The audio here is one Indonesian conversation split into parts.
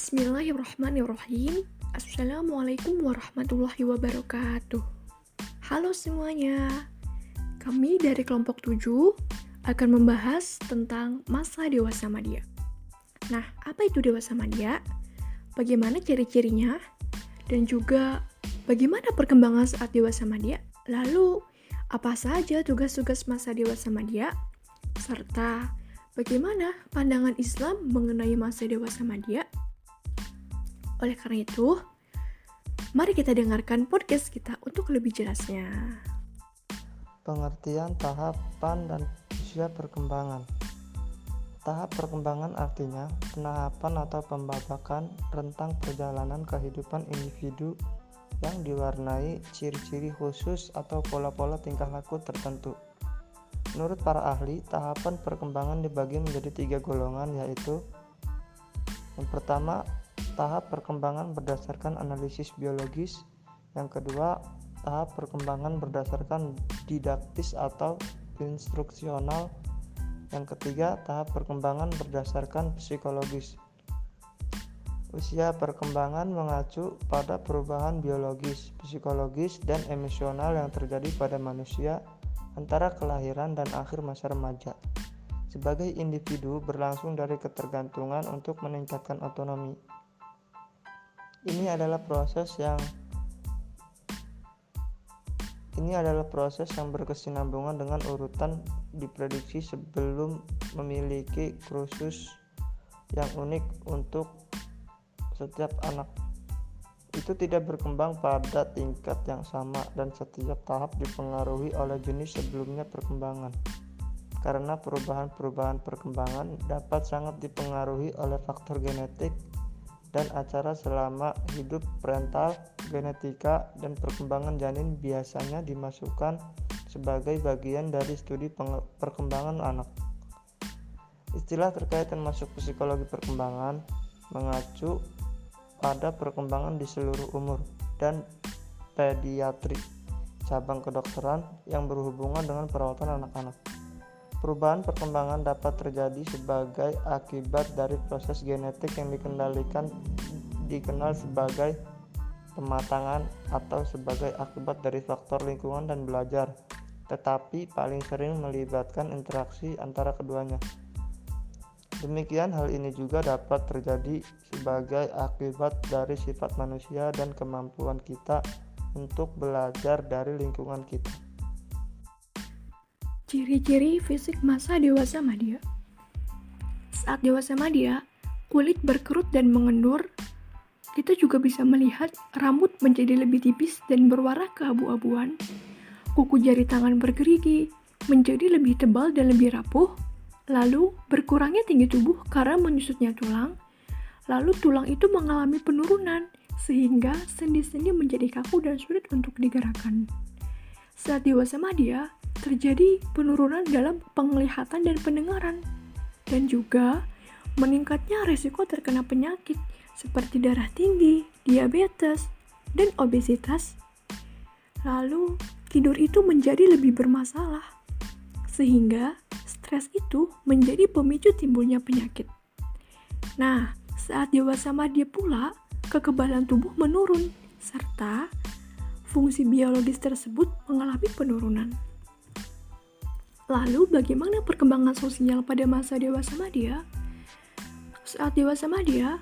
Bismillahirrahmanirrahim Assalamualaikum warahmatullahi wabarakatuh Halo semuanya Kami dari kelompok 7 akan membahas tentang masa dewasa madia Nah, apa itu dewasa madia? Bagaimana ciri-cirinya? Dan juga bagaimana perkembangan saat dewasa madia? Lalu, apa saja tugas-tugas masa dewasa madia? Serta bagaimana pandangan Islam mengenai masa dewasa madia? Oleh karena itu, mari kita dengarkan podcast kita untuk lebih jelasnya. Pengertian tahapan dan usia perkembangan. Tahap perkembangan artinya penahapan atau pembabakan rentang perjalanan kehidupan individu yang diwarnai ciri-ciri khusus atau pola-pola tingkah laku tertentu. Menurut para ahli, tahapan perkembangan dibagi menjadi tiga golongan yaitu yang pertama tahap perkembangan berdasarkan analisis biologis. Yang kedua, tahap perkembangan berdasarkan didaktis atau instruksional. Yang ketiga, tahap perkembangan berdasarkan psikologis. Usia perkembangan mengacu pada perubahan biologis, psikologis, dan emosional yang terjadi pada manusia antara kelahiran dan akhir masa remaja. Sebagai individu berlangsung dari ketergantungan untuk meningkatkan otonomi, ini adalah proses yang ini adalah proses yang berkesinambungan dengan urutan diprediksi sebelum memiliki khusus yang unik untuk setiap anak. Itu tidak berkembang pada tingkat yang sama dan setiap tahap dipengaruhi oleh jenis sebelumnya perkembangan. Karena perubahan-perubahan perkembangan dapat sangat dipengaruhi oleh faktor genetik dan acara selama hidup parental, genetika, dan perkembangan janin biasanya dimasukkan sebagai bagian dari studi perkembangan anak. Istilah terkait termasuk psikologi perkembangan mengacu pada perkembangan di seluruh umur dan pediatri, cabang kedokteran yang berhubungan dengan perawatan anak-anak. Perubahan perkembangan dapat terjadi sebagai akibat dari proses genetik yang dikendalikan dikenal sebagai pematangan atau sebagai akibat dari faktor lingkungan dan belajar, tetapi paling sering melibatkan interaksi antara keduanya. Demikian hal ini juga dapat terjadi sebagai akibat dari sifat manusia dan kemampuan kita untuk belajar dari lingkungan kita. Ciri-ciri fisik masa dewasa Madia Saat dewasa Madia, kulit berkerut dan mengendur. Kita juga bisa melihat rambut menjadi lebih tipis dan berwarna keabu-abuan. Kuku jari tangan bergerigi, menjadi lebih tebal dan lebih rapuh. Lalu, berkurangnya tinggi tubuh karena menyusutnya tulang. Lalu tulang itu mengalami penurunan, sehingga sendi-sendi menjadi kaku dan sulit untuk digerakkan. Saat dewasa Madia, terjadi penurunan dalam penglihatan dan pendengaran, dan juga meningkatnya resiko terkena penyakit seperti darah tinggi, diabetes, dan obesitas. Lalu, tidur itu menjadi lebih bermasalah, sehingga stres itu menjadi pemicu timbulnya penyakit. Nah, saat dewasa Madia pula, kekebalan tubuh menurun, serta fungsi biologis tersebut mengalami penurunan. Lalu, bagaimana perkembangan sosial pada masa dewasa Madia? Saat dewasa Madia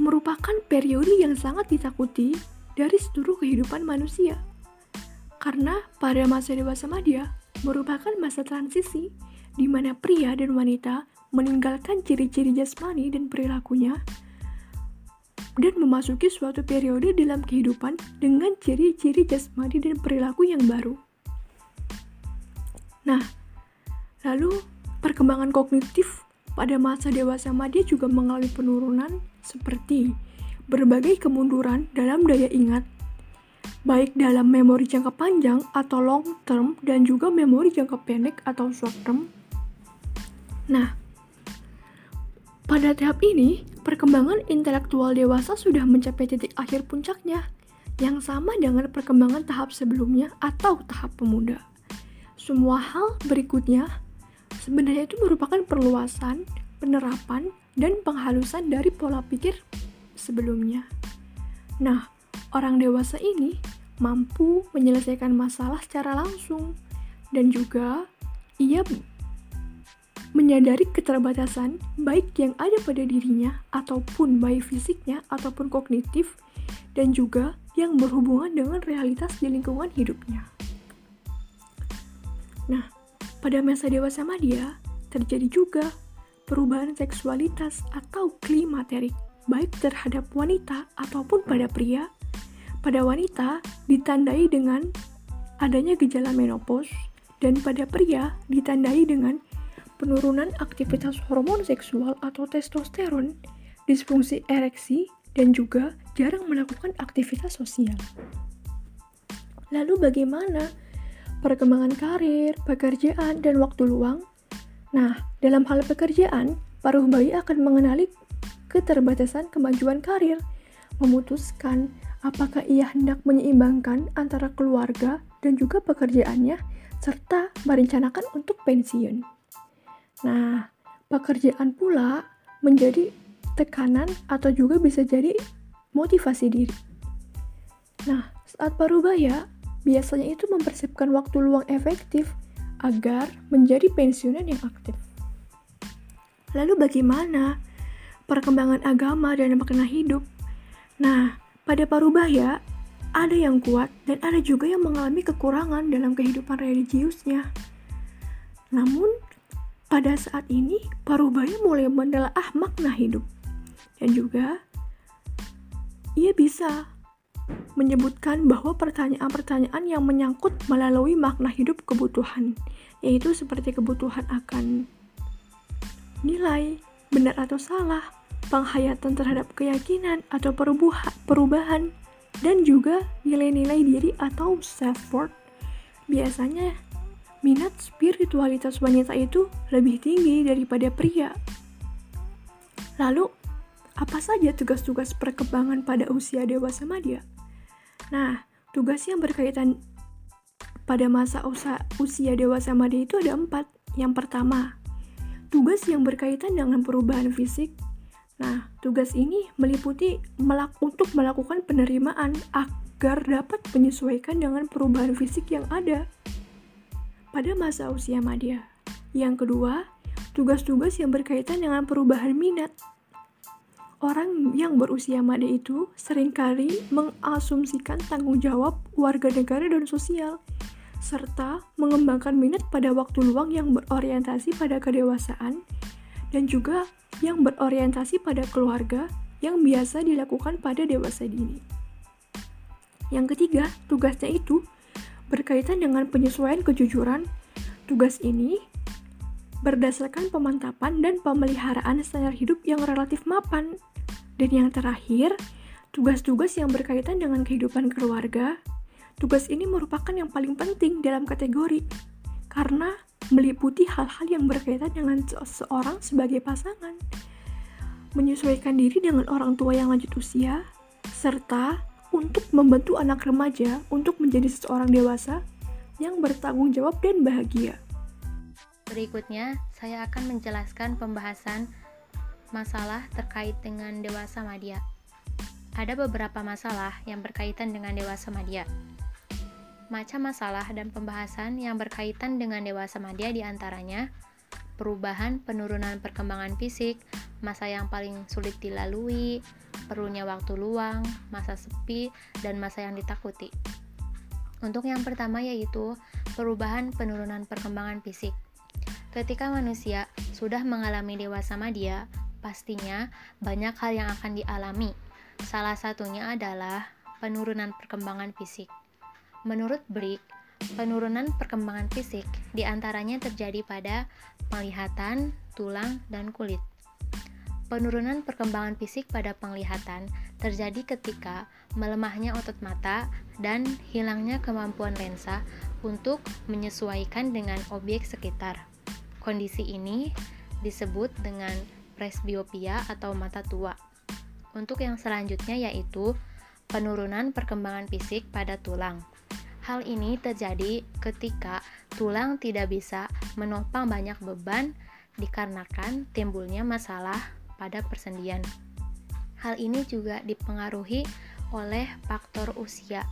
merupakan periode yang sangat ditakuti dari seluruh kehidupan manusia. Karena pada masa dewasa Madia merupakan masa transisi di mana pria dan wanita meninggalkan ciri-ciri jasmani dan perilakunya dan memasuki suatu periode dalam kehidupan dengan ciri-ciri jasmani dan perilaku yang baru. Nah, lalu perkembangan kognitif pada masa dewasa Madya juga mengalami penurunan seperti berbagai kemunduran dalam daya ingat, baik dalam memori jangka panjang atau long term dan juga memori jangka pendek atau short term. Nah, pada tahap ini, perkembangan intelektual dewasa sudah mencapai titik akhir puncaknya, yang sama dengan perkembangan tahap sebelumnya atau tahap pemuda. Semua hal berikutnya sebenarnya itu merupakan perluasan penerapan, dan penghalusan dari pola pikir sebelumnya. Nah, orang dewasa ini mampu menyelesaikan masalah secara langsung dan juga ia menyadari keterbatasan baik yang ada pada dirinya ataupun baik fisiknya ataupun kognitif dan juga yang berhubungan dengan realitas di lingkungan hidupnya. Nah, pada masa dewasa Madia terjadi juga perubahan seksualitas atau klimaterik baik terhadap wanita ataupun pada pria. Pada wanita ditandai dengan adanya gejala menopause dan pada pria ditandai dengan penurunan aktivitas hormon seksual atau testosteron, disfungsi ereksi, dan juga jarang melakukan aktivitas sosial. Lalu bagaimana perkembangan karir, pekerjaan, dan waktu luang? Nah, dalam hal pekerjaan, paruh bayi akan mengenali keterbatasan kemajuan karir, memutuskan apakah ia hendak menyeimbangkan antara keluarga dan juga pekerjaannya, serta merencanakan untuk pensiun. Nah, pekerjaan pula menjadi tekanan atau juga bisa jadi motivasi diri. Nah, saat parubaya, biasanya itu mempersiapkan waktu luang efektif agar menjadi pensiunan yang aktif. Lalu bagaimana perkembangan agama dan makna hidup. Nah, pada parubaya, ada yang kuat dan ada juga yang mengalami kekurangan dalam kehidupan religiusnya. Namun, pada saat ini, parubaya mulai menelaah makna hidup. Dan juga, ia bisa menyebutkan bahwa pertanyaan-pertanyaan yang menyangkut melalui makna hidup kebutuhan, yaitu seperti kebutuhan akan nilai, benar atau salah, penghayatan terhadap keyakinan atau perubahan, dan juga nilai-nilai diri atau self-worth. Biasanya, minat spiritualitas wanita itu lebih tinggi daripada pria. Lalu, apa saja tugas-tugas perkembangan pada usia dewasa madya? Nah, tugas yang berkaitan pada masa usia, dewasa madya itu ada empat. Yang pertama, tugas yang berkaitan dengan perubahan fisik. Nah, tugas ini meliputi melak untuk melakukan penerimaan agar dapat menyesuaikan dengan perubahan fisik yang ada pada masa usia madya. Yang kedua, tugas-tugas yang berkaitan dengan perubahan minat. Orang yang berusia madya itu sering kali mengasumsikan tanggung jawab warga negara dan sosial serta mengembangkan minat pada waktu luang yang berorientasi pada kedewasaan dan juga yang berorientasi pada keluarga yang biasa dilakukan pada dewasa dini. Yang ketiga, tugasnya itu berkaitan dengan penyesuaian kejujuran. Tugas ini berdasarkan pemantapan dan pemeliharaan standar hidup yang relatif mapan. Dan yang terakhir, tugas-tugas yang berkaitan dengan kehidupan keluarga, Tugas ini merupakan yang paling penting dalam kategori karena meliputi hal-hal yang berkaitan dengan seseorang sebagai pasangan, menyesuaikan diri dengan orang tua yang lanjut usia, serta untuk membantu anak remaja untuk menjadi seseorang dewasa yang bertanggung jawab dan bahagia. Berikutnya, saya akan menjelaskan pembahasan masalah terkait dengan dewasa madya. Ada beberapa masalah yang berkaitan dengan dewasa madya macam masalah dan pembahasan yang berkaitan dengan dewasa madya di antaranya perubahan penurunan perkembangan fisik, masa yang paling sulit dilalui, perlunya waktu luang, masa sepi, dan masa yang ditakuti. Untuk yang pertama yaitu perubahan penurunan perkembangan fisik. Ketika manusia sudah mengalami dewasa madya, pastinya banyak hal yang akan dialami. Salah satunya adalah penurunan perkembangan fisik. Menurut Brick, penurunan perkembangan fisik di antaranya terjadi pada penglihatan, tulang, dan kulit. Penurunan perkembangan fisik pada penglihatan terjadi ketika melemahnya otot mata dan hilangnya kemampuan lensa untuk menyesuaikan dengan objek sekitar. Kondisi ini disebut dengan presbiopia atau mata tua. Untuk yang selanjutnya yaitu penurunan perkembangan fisik pada tulang. Hal ini terjadi ketika tulang tidak bisa menopang banyak beban dikarenakan timbulnya masalah pada persendian. Hal ini juga dipengaruhi oleh faktor usia.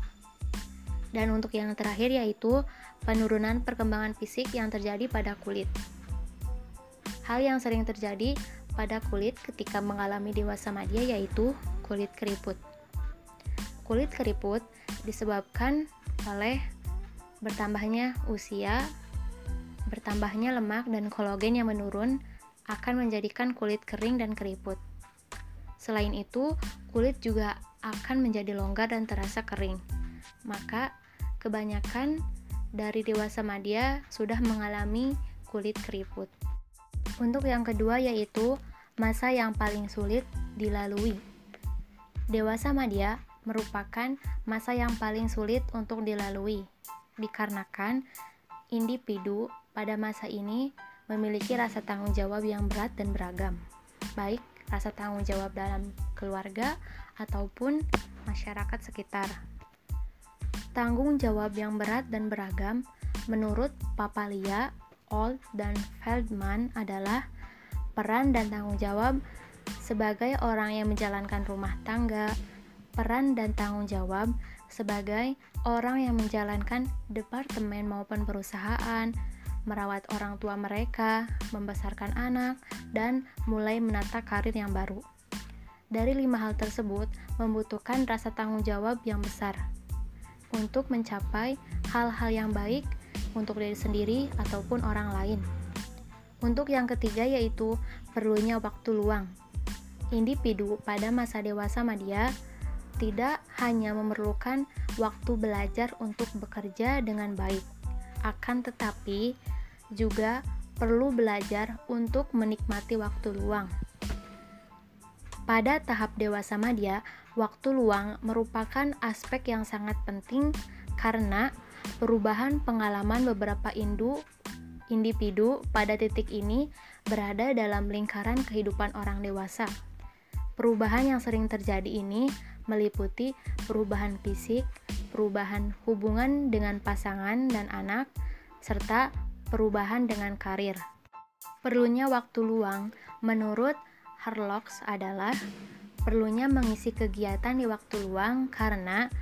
Dan untuk yang terakhir yaitu penurunan perkembangan fisik yang terjadi pada kulit. Hal yang sering terjadi pada kulit ketika mengalami dewasa media yaitu kulit keriput. Kulit keriput disebabkan oleh bertambahnya usia, bertambahnya lemak dan kolagen yang menurun akan menjadikan kulit kering dan keriput. Selain itu, kulit juga akan menjadi longgar dan terasa kering. Maka, kebanyakan dari dewasa media sudah mengalami kulit keriput. Untuk yang kedua yaitu masa yang paling sulit dilalui. Dewasa media merupakan masa yang paling sulit untuk dilalui dikarenakan individu pada masa ini memiliki rasa tanggung jawab yang berat dan beragam, baik rasa tanggung jawab dalam keluarga ataupun masyarakat sekitar. Tanggung jawab yang berat dan beragam menurut Papalia, Old, dan Feldman adalah peran dan tanggung jawab sebagai orang yang menjalankan rumah tangga, peran dan tanggung jawab sebagai orang yang menjalankan departemen maupun perusahaan, merawat orang tua mereka, membesarkan anak, dan mulai menata karir yang baru. Dari lima hal tersebut membutuhkan rasa tanggung jawab yang besar untuk mencapai hal-hal yang baik untuk diri sendiri ataupun orang lain. Untuk yang ketiga yaitu perlunya waktu luang. Individu pada masa dewasa media tidak hanya memerlukan waktu belajar untuk bekerja dengan baik, akan tetapi juga perlu belajar untuk menikmati waktu luang. Pada tahap dewasa media, waktu luang merupakan aspek yang sangat penting karena perubahan pengalaman beberapa indu, individu pada titik ini berada dalam lingkaran kehidupan orang dewasa. Perubahan yang sering terjadi ini meliputi perubahan fisik, perubahan hubungan dengan pasangan dan anak, serta perubahan dengan karir. Perlunya waktu luang menurut Harlocks adalah perlunya mengisi kegiatan di waktu luang karena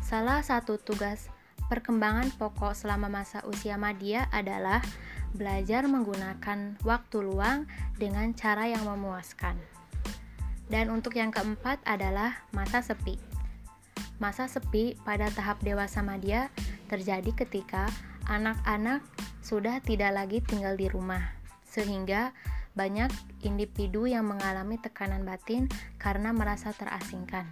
salah satu tugas perkembangan pokok selama masa usia media adalah belajar menggunakan waktu luang dengan cara yang memuaskan. Dan untuk yang keempat adalah masa sepi. Masa sepi pada tahap dewasa media terjadi ketika anak-anak sudah tidak lagi tinggal di rumah, sehingga banyak individu yang mengalami tekanan batin karena merasa terasingkan.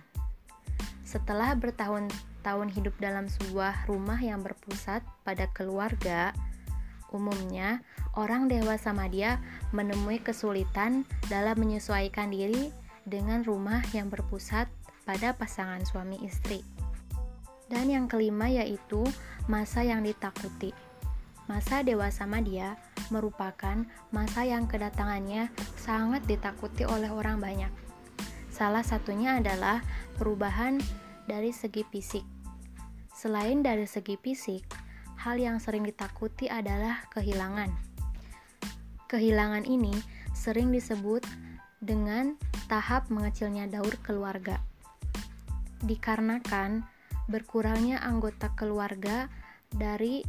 Setelah bertahun-tahun hidup dalam sebuah rumah yang berpusat pada keluarga, umumnya orang dewasa media menemui kesulitan dalam menyesuaikan diri dengan rumah yang berpusat pada pasangan suami istri. Dan yang kelima yaitu masa yang ditakuti. Masa dewasa media merupakan masa yang kedatangannya sangat ditakuti oleh orang banyak. Salah satunya adalah perubahan dari segi fisik. Selain dari segi fisik, hal yang sering ditakuti adalah kehilangan. Kehilangan ini sering disebut dengan tahap mengecilnya daur keluarga. Dikarenakan berkurangnya anggota keluarga dari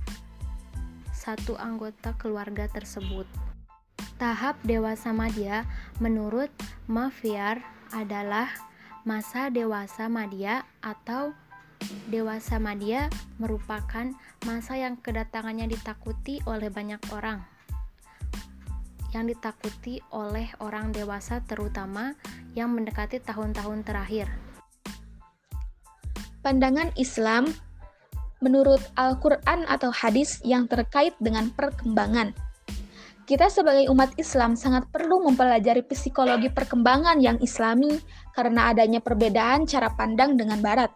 satu anggota keluarga tersebut. Tahap dewasa madya menurut Mafiar adalah masa dewasa madya atau dewasa madya merupakan masa yang kedatangannya ditakuti oleh banyak orang. Yang ditakuti oleh orang dewasa terutama yang mendekati tahun-tahun terakhir. Pandangan Islam menurut Al-Quran atau hadis yang terkait dengan perkembangan. Kita sebagai umat Islam sangat perlu mempelajari psikologi perkembangan yang islami karena adanya perbedaan cara pandang dengan Barat.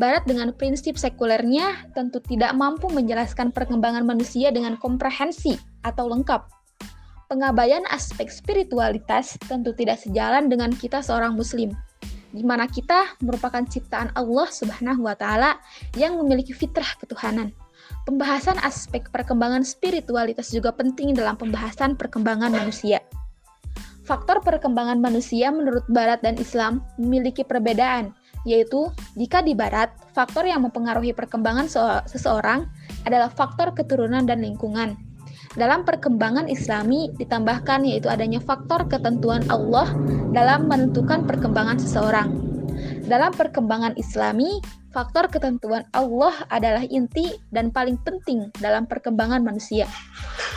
Barat dengan prinsip sekulernya tentu tidak mampu menjelaskan perkembangan manusia dengan komprehensi atau lengkap. Pengabaian aspek spiritualitas tentu tidak sejalan dengan kita seorang muslim di mana kita merupakan ciptaan Allah Subhanahu wa taala yang memiliki fitrah ketuhanan. pembahasan aspek perkembangan spiritualitas juga penting dalam pembahasan perkembangan manusia. Faktor perkembangan manusia menurut Barat dan Islam memiliki perbedaan, yaitu jika di Barat, faktor yang mempengaruhi perkembangan seseorang adalah faktor keturunan dan lingkungan. Dalam perkembangan Islami ditambahkan yaitu adanya faktor ketentuan Allah dalam menentukan perkembangan seseorang. Dalam perkembangan Islami, faktor ketentuan Allah adalah inti dan paling penting dalam perkembangan manusia.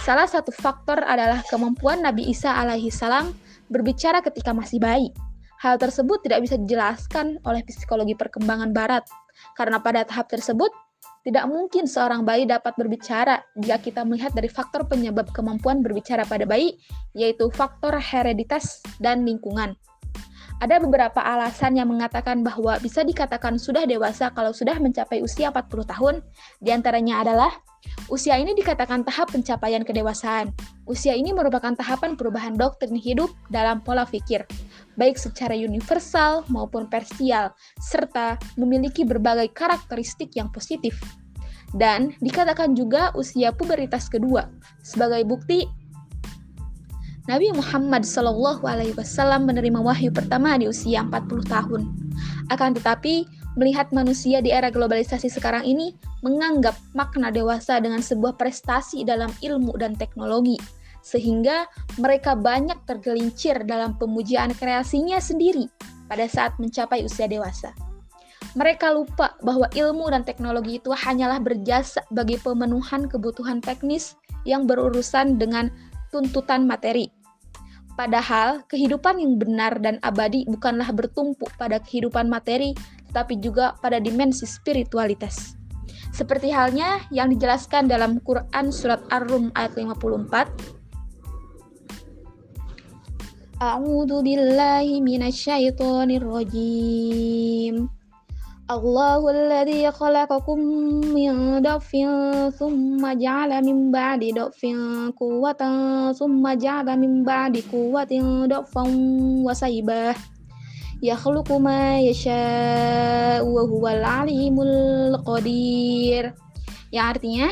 Salah satu faktor adalah kemampuan Nabi Isa alaihi salam berbicara ketika masih bayi. Hal tersebut tidak bisa dijelaskan oleh psikologi perkembangan barat, karena pada tahap tersebut tidak mungkin seorang bayi dapat berbicara jika kita melihat dari faktor penyebab kemampuan berbicara pada bayi, yaitu faktor hereditas dan lingkungan. Ada beberapa alasan yang mengatakan bahwa bisa dikatakan sudah dewasa kalau sudah mencapai usia 40 tahun. Di antaranya adalah usia ini dikatakan tahap pencapaian kedewasaan. Usia ini merupakan tahapan perubahan doktrin hidup dalam pola pikir, baik secara universal maupun persial, serta memiliki berbagai karakteristik yang positif. Dan dikatakan juga usia puberitas kedua sebagai bukti Nabi Muhammad Wasallam menerima wahyu pertama di usia 40 tahun. Akan tetapi, melihat manusia di era globalisasi sekarang ini menganggap makna dewasa dengan sebuah prestasi dalam ilmu dan teknologi, sehingga mereka banyak tergelincir dalam pemujaan kreasinya sendiri pada saat mencapai usia dewasa. Mereka lupa bahwa ilmu dan teknologi itu hanyalah berjasa bagi pemenuhan kebutuhan teknis yang berurusan dengan tuntutan materi Padahal, kehidupan yang benar dan abadi bukanlah bertumpu pada kehidupan materi, tetapi juga pada dimensi spiritualitas. Seperti halnya yang dijelaskan dalam Quran Surat Ar-Rum ayat 54, A'udzu billahi minasyaitonir rajim. Allahu alladhi khalaqakum min dhafin thumma ja'ala min ba'di dhafin quwwatan thumma ja'ala min ba'di quwwatin dhafan wa saibah yakhluqu ma yasha wa huwal alimul qadir. Yang artinya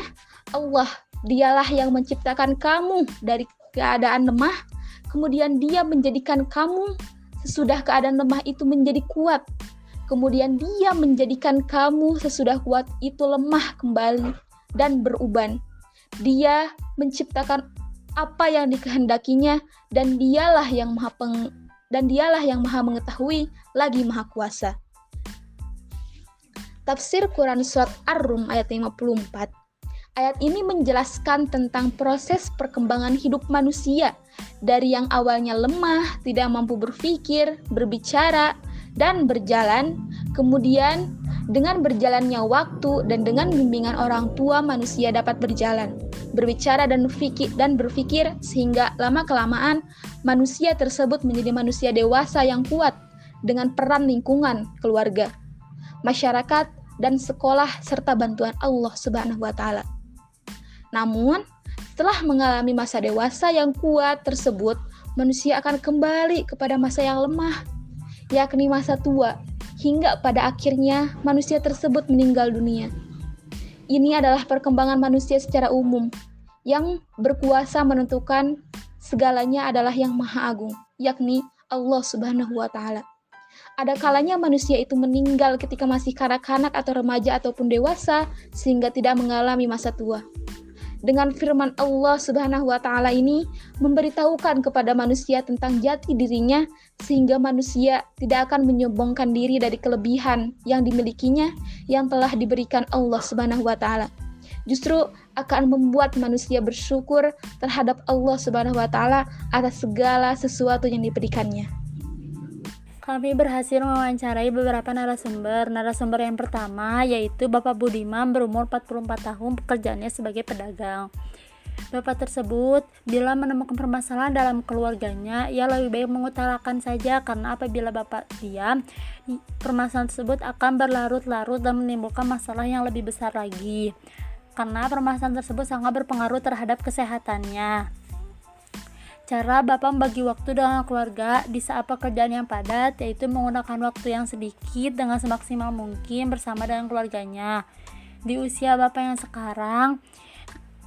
Allah dialah yang menciptakan kamu dari keadaan lemah kemudian dia menjadikan kamu sesudah keadaan lemah itu menjadi kuat. Kemudian dia menjadikan kamu sesudah kuat itu lemah kembali dan beruban. Dia menciptakan apa yang dikehendakinya dan dialah yang maha peng dan dialah yang maha mengetahui lagi maha kuasa. Tafsir Quran Surat Ar-Rum ayat 54 Ayat ini menjelaskan tentang proses perkembangan hidup manusia dari yang awalnya lemah, tidak mampu berpikir, berbicara, dan berjalan, kemudian dengan berjalannya waktu dan dengan bimbingan orang tua manusia dapat berjalan, berbicara dan berpikir, dan berpikir sehingga lama-kelamaan manusia tersebut menjadi manusia dewasa yang kuat dengan peran lingkungan, keluarga, masyarakat, dan sekolah serta bantuan Allah Subhanahu wa taala. Namun, setelah mengalami masa dewasa yang kuat tersebut, manusia akan kembali kepada masa yang lemah yakni masa tua, hingga pada akhirnya manusia tersebut meninggal dunia. Ini adalah perkembangan manusia secara umum, yang berkuasa menentukan segalanya adalah yang Maha Agung, yakni Allah Subhanahu wa Ta'ala. Ada kalanya manusia itu meninggal ketika masih kanak-kanak atau remaja ataupun dewasa, sehingga tidak mengalami masa tua dengan firman Allah Subhanahu wa taala ini memberitahukan kepada manusia tentang jati dirinya sehingga manusia tidak akan menyombongkan diri dari kelebihan yang dimilikinya yang telah diberikan Allah Subhanahu wa taala. Justru akan membuat manusia bersyukur terhadap Allah Subhanahu wa taala atas segala sesuatu yang diberikannya. Kami berhasil mewawancarai beberapa narasumber. Narasumber yang pertama yaitu Bapak Budiman berumur 44 tahun pekerjaannya sebagai pedagang. Bapak tersebut bila menemukan permasalahan dalam keluarganya, ia lebih baik mengutarakan saja karena apabila Bapak diam, permasalahan tersebut akan berlarut-larut dan menimbulkan masalah yang lebih besar lagi. Karena permasalahan tersebut sangat berpengaruh terhadap kesehatannya. Cara Bapak membagi waktu dengan keluarga di saat pekerjaan yang padat yaitu menggunakan waktu yang sedikit dengan semaksimal mungkin bersama dengan keluarganya. Di usia Bapak yang sekarang,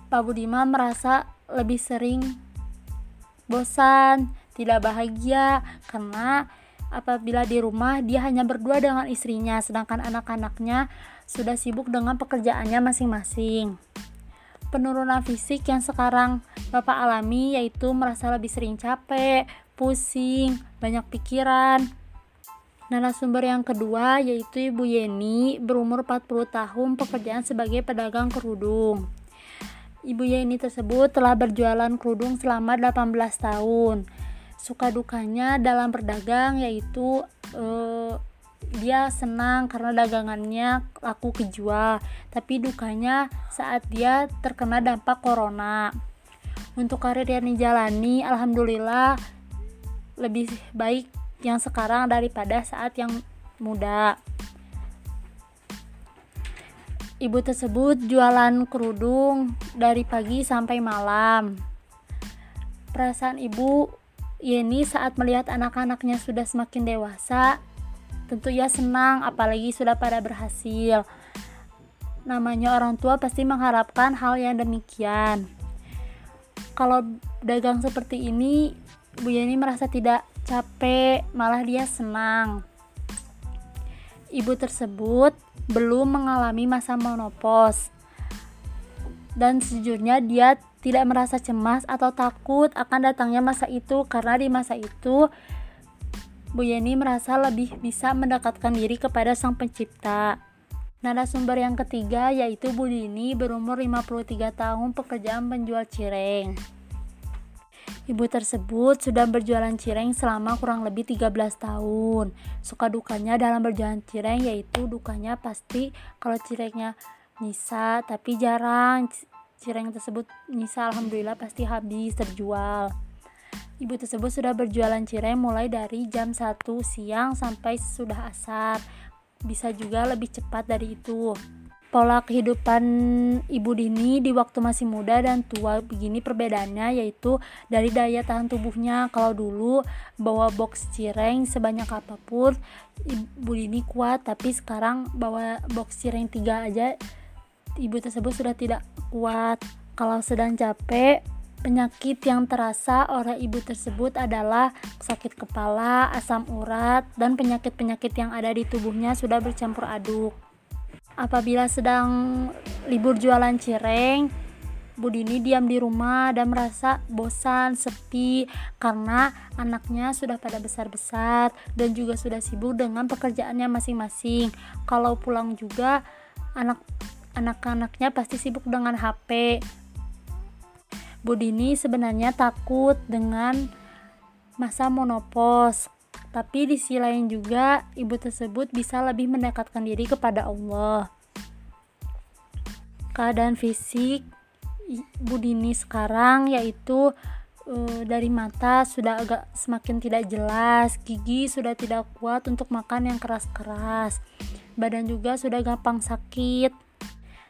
Pak Budiman merasa lebih sering bosan, tidak bahagia karena apabila di rumah dia hanya berdua dengan istrinya sedangkan anak-anaknya sudah sibuk dengan pekerjaannya masing-masing. Penurunan fisik yang sekarang Bapak alami yaitu merasa lebih sering capek, pusing, banyak pikiran. Narasumber yang kedua yaitu Ibu Yeni berumur 40 tahun pekerjaan sebagai pedagang kerudung. Ibu Yeni tersebut telah berjualan kerudung selama 18 tahun. Suka dukanya dalam berdagang yaitu eh, dia senang karena dagangannya laku kejual, tapi dukanya saat dia terkena dampak corona. Untuk karir yang dijalani, alhamdulillah lebih baik yang sekarang daripada saat yang muda. Ibu tersebut jualan kerudung dari pagi sampai malam. Perasaan ibu Yeni saat melihat anak-anaknya sudah semakin dewasa, tentu ia senang apalagi sudah pada berhasil. Namanya orang tua pasti mengharapkan hal yang demikian. Kalau dagang seperti ini, Bu Yeni merasa tidak capek, malah dia senang. Ibu tersebut belum mengalami masa menopause. Dan sejujurnya dia tidak merasa cemas atau takut akan datangnya masa itu karena di masa itu Bu Yeni merasa lebih bisa mendekatkan diri kepada Sang Pencipta. Narasumber yang ketiga yaitu Bu Dini berumur 53 tahun pekerjaan penjual cireng. Ibu tersebut sudah berjualan cireng selama kurang lebih 13 tahun. Suka dukanya dalam berjualan cireng yaitu dukanya pasti kalau cirengnya nyisa, tapi jarang cireng tersebut nyisa alhamdulillah pasti habis terjual. Ibu tersebut sudah berjualan cireng mulai dari jam 1 siang sampai sudah asar. Bisa juga lebih cepat dari itu. Pola kehidupan ibu dini di waktu masih muda dan tua begini perbedaannya yaitu dari daya tahan tubuhnya. Kalau dulu bawa box cireng sebanyak apa pun ibu dini kuat. Tapi sekarang bawa box cireng tiga aja ibu tersebut sudah tidak kuat. Kalau sedang capek Penyakit yang terasa oleh ibu tersebut adalah sakit kepala, asam urat, dan penyakit-penyakit yang ada di tubuhnya sudah bercampur aduk. Apabila sedang libur jualan cireng, Budini diam di rumah dan merasa bosan, sepi karena anaknya sudah pada besar-besar dan juga sudah sibuk dengan pekerjaannya masing-masing. Kalau pulang juga anak anak-anaknya pasti sibuk dengan HP. Budini sebenarnya takut dengan masa monopos tapi di sisi lain juga ibu tersebut bisa lebih mendekatkan diri kepada Allah. Keadaan fisik ibu Dini sekarang yaitu e, dari mata sudah agak semakin tidak jelas, gigi sudah tidak kuat untuk makan yang keras-keras. Badan juga sudah gampang sakit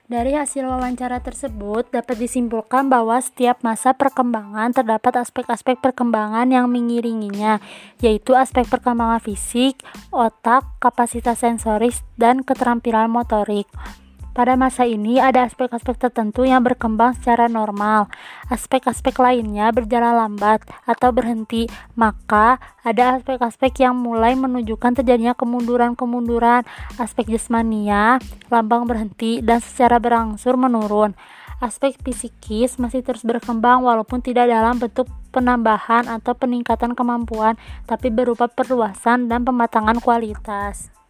dari hasil wawancara tersebut dapat disimpulkan bahwa setiap masa perkembangan terdapat aspek-aspek perkembangan yang mengiringinya, yaitu aspek perkembangan fisik, otak, kapasitas sensoris, dan keterampilan motorik. Pada masa ini ada aspek-aspek tertentu yang berkembang secara normal, aspek-aspek lainnya berjalan lambat atau berhenti, maka ada aspek-aspek yang mulai menunjukkan terjadinya kemunduran-kemunduran, aspek jasmania, lambang berhenti, dan secara berangsur menurun. Aspek psikis masih terus berkembang walaupun tidak dalam bentuk penambahan atau peningkatan kemampuan, tapi berupa perluasan dan pematangan kualitas.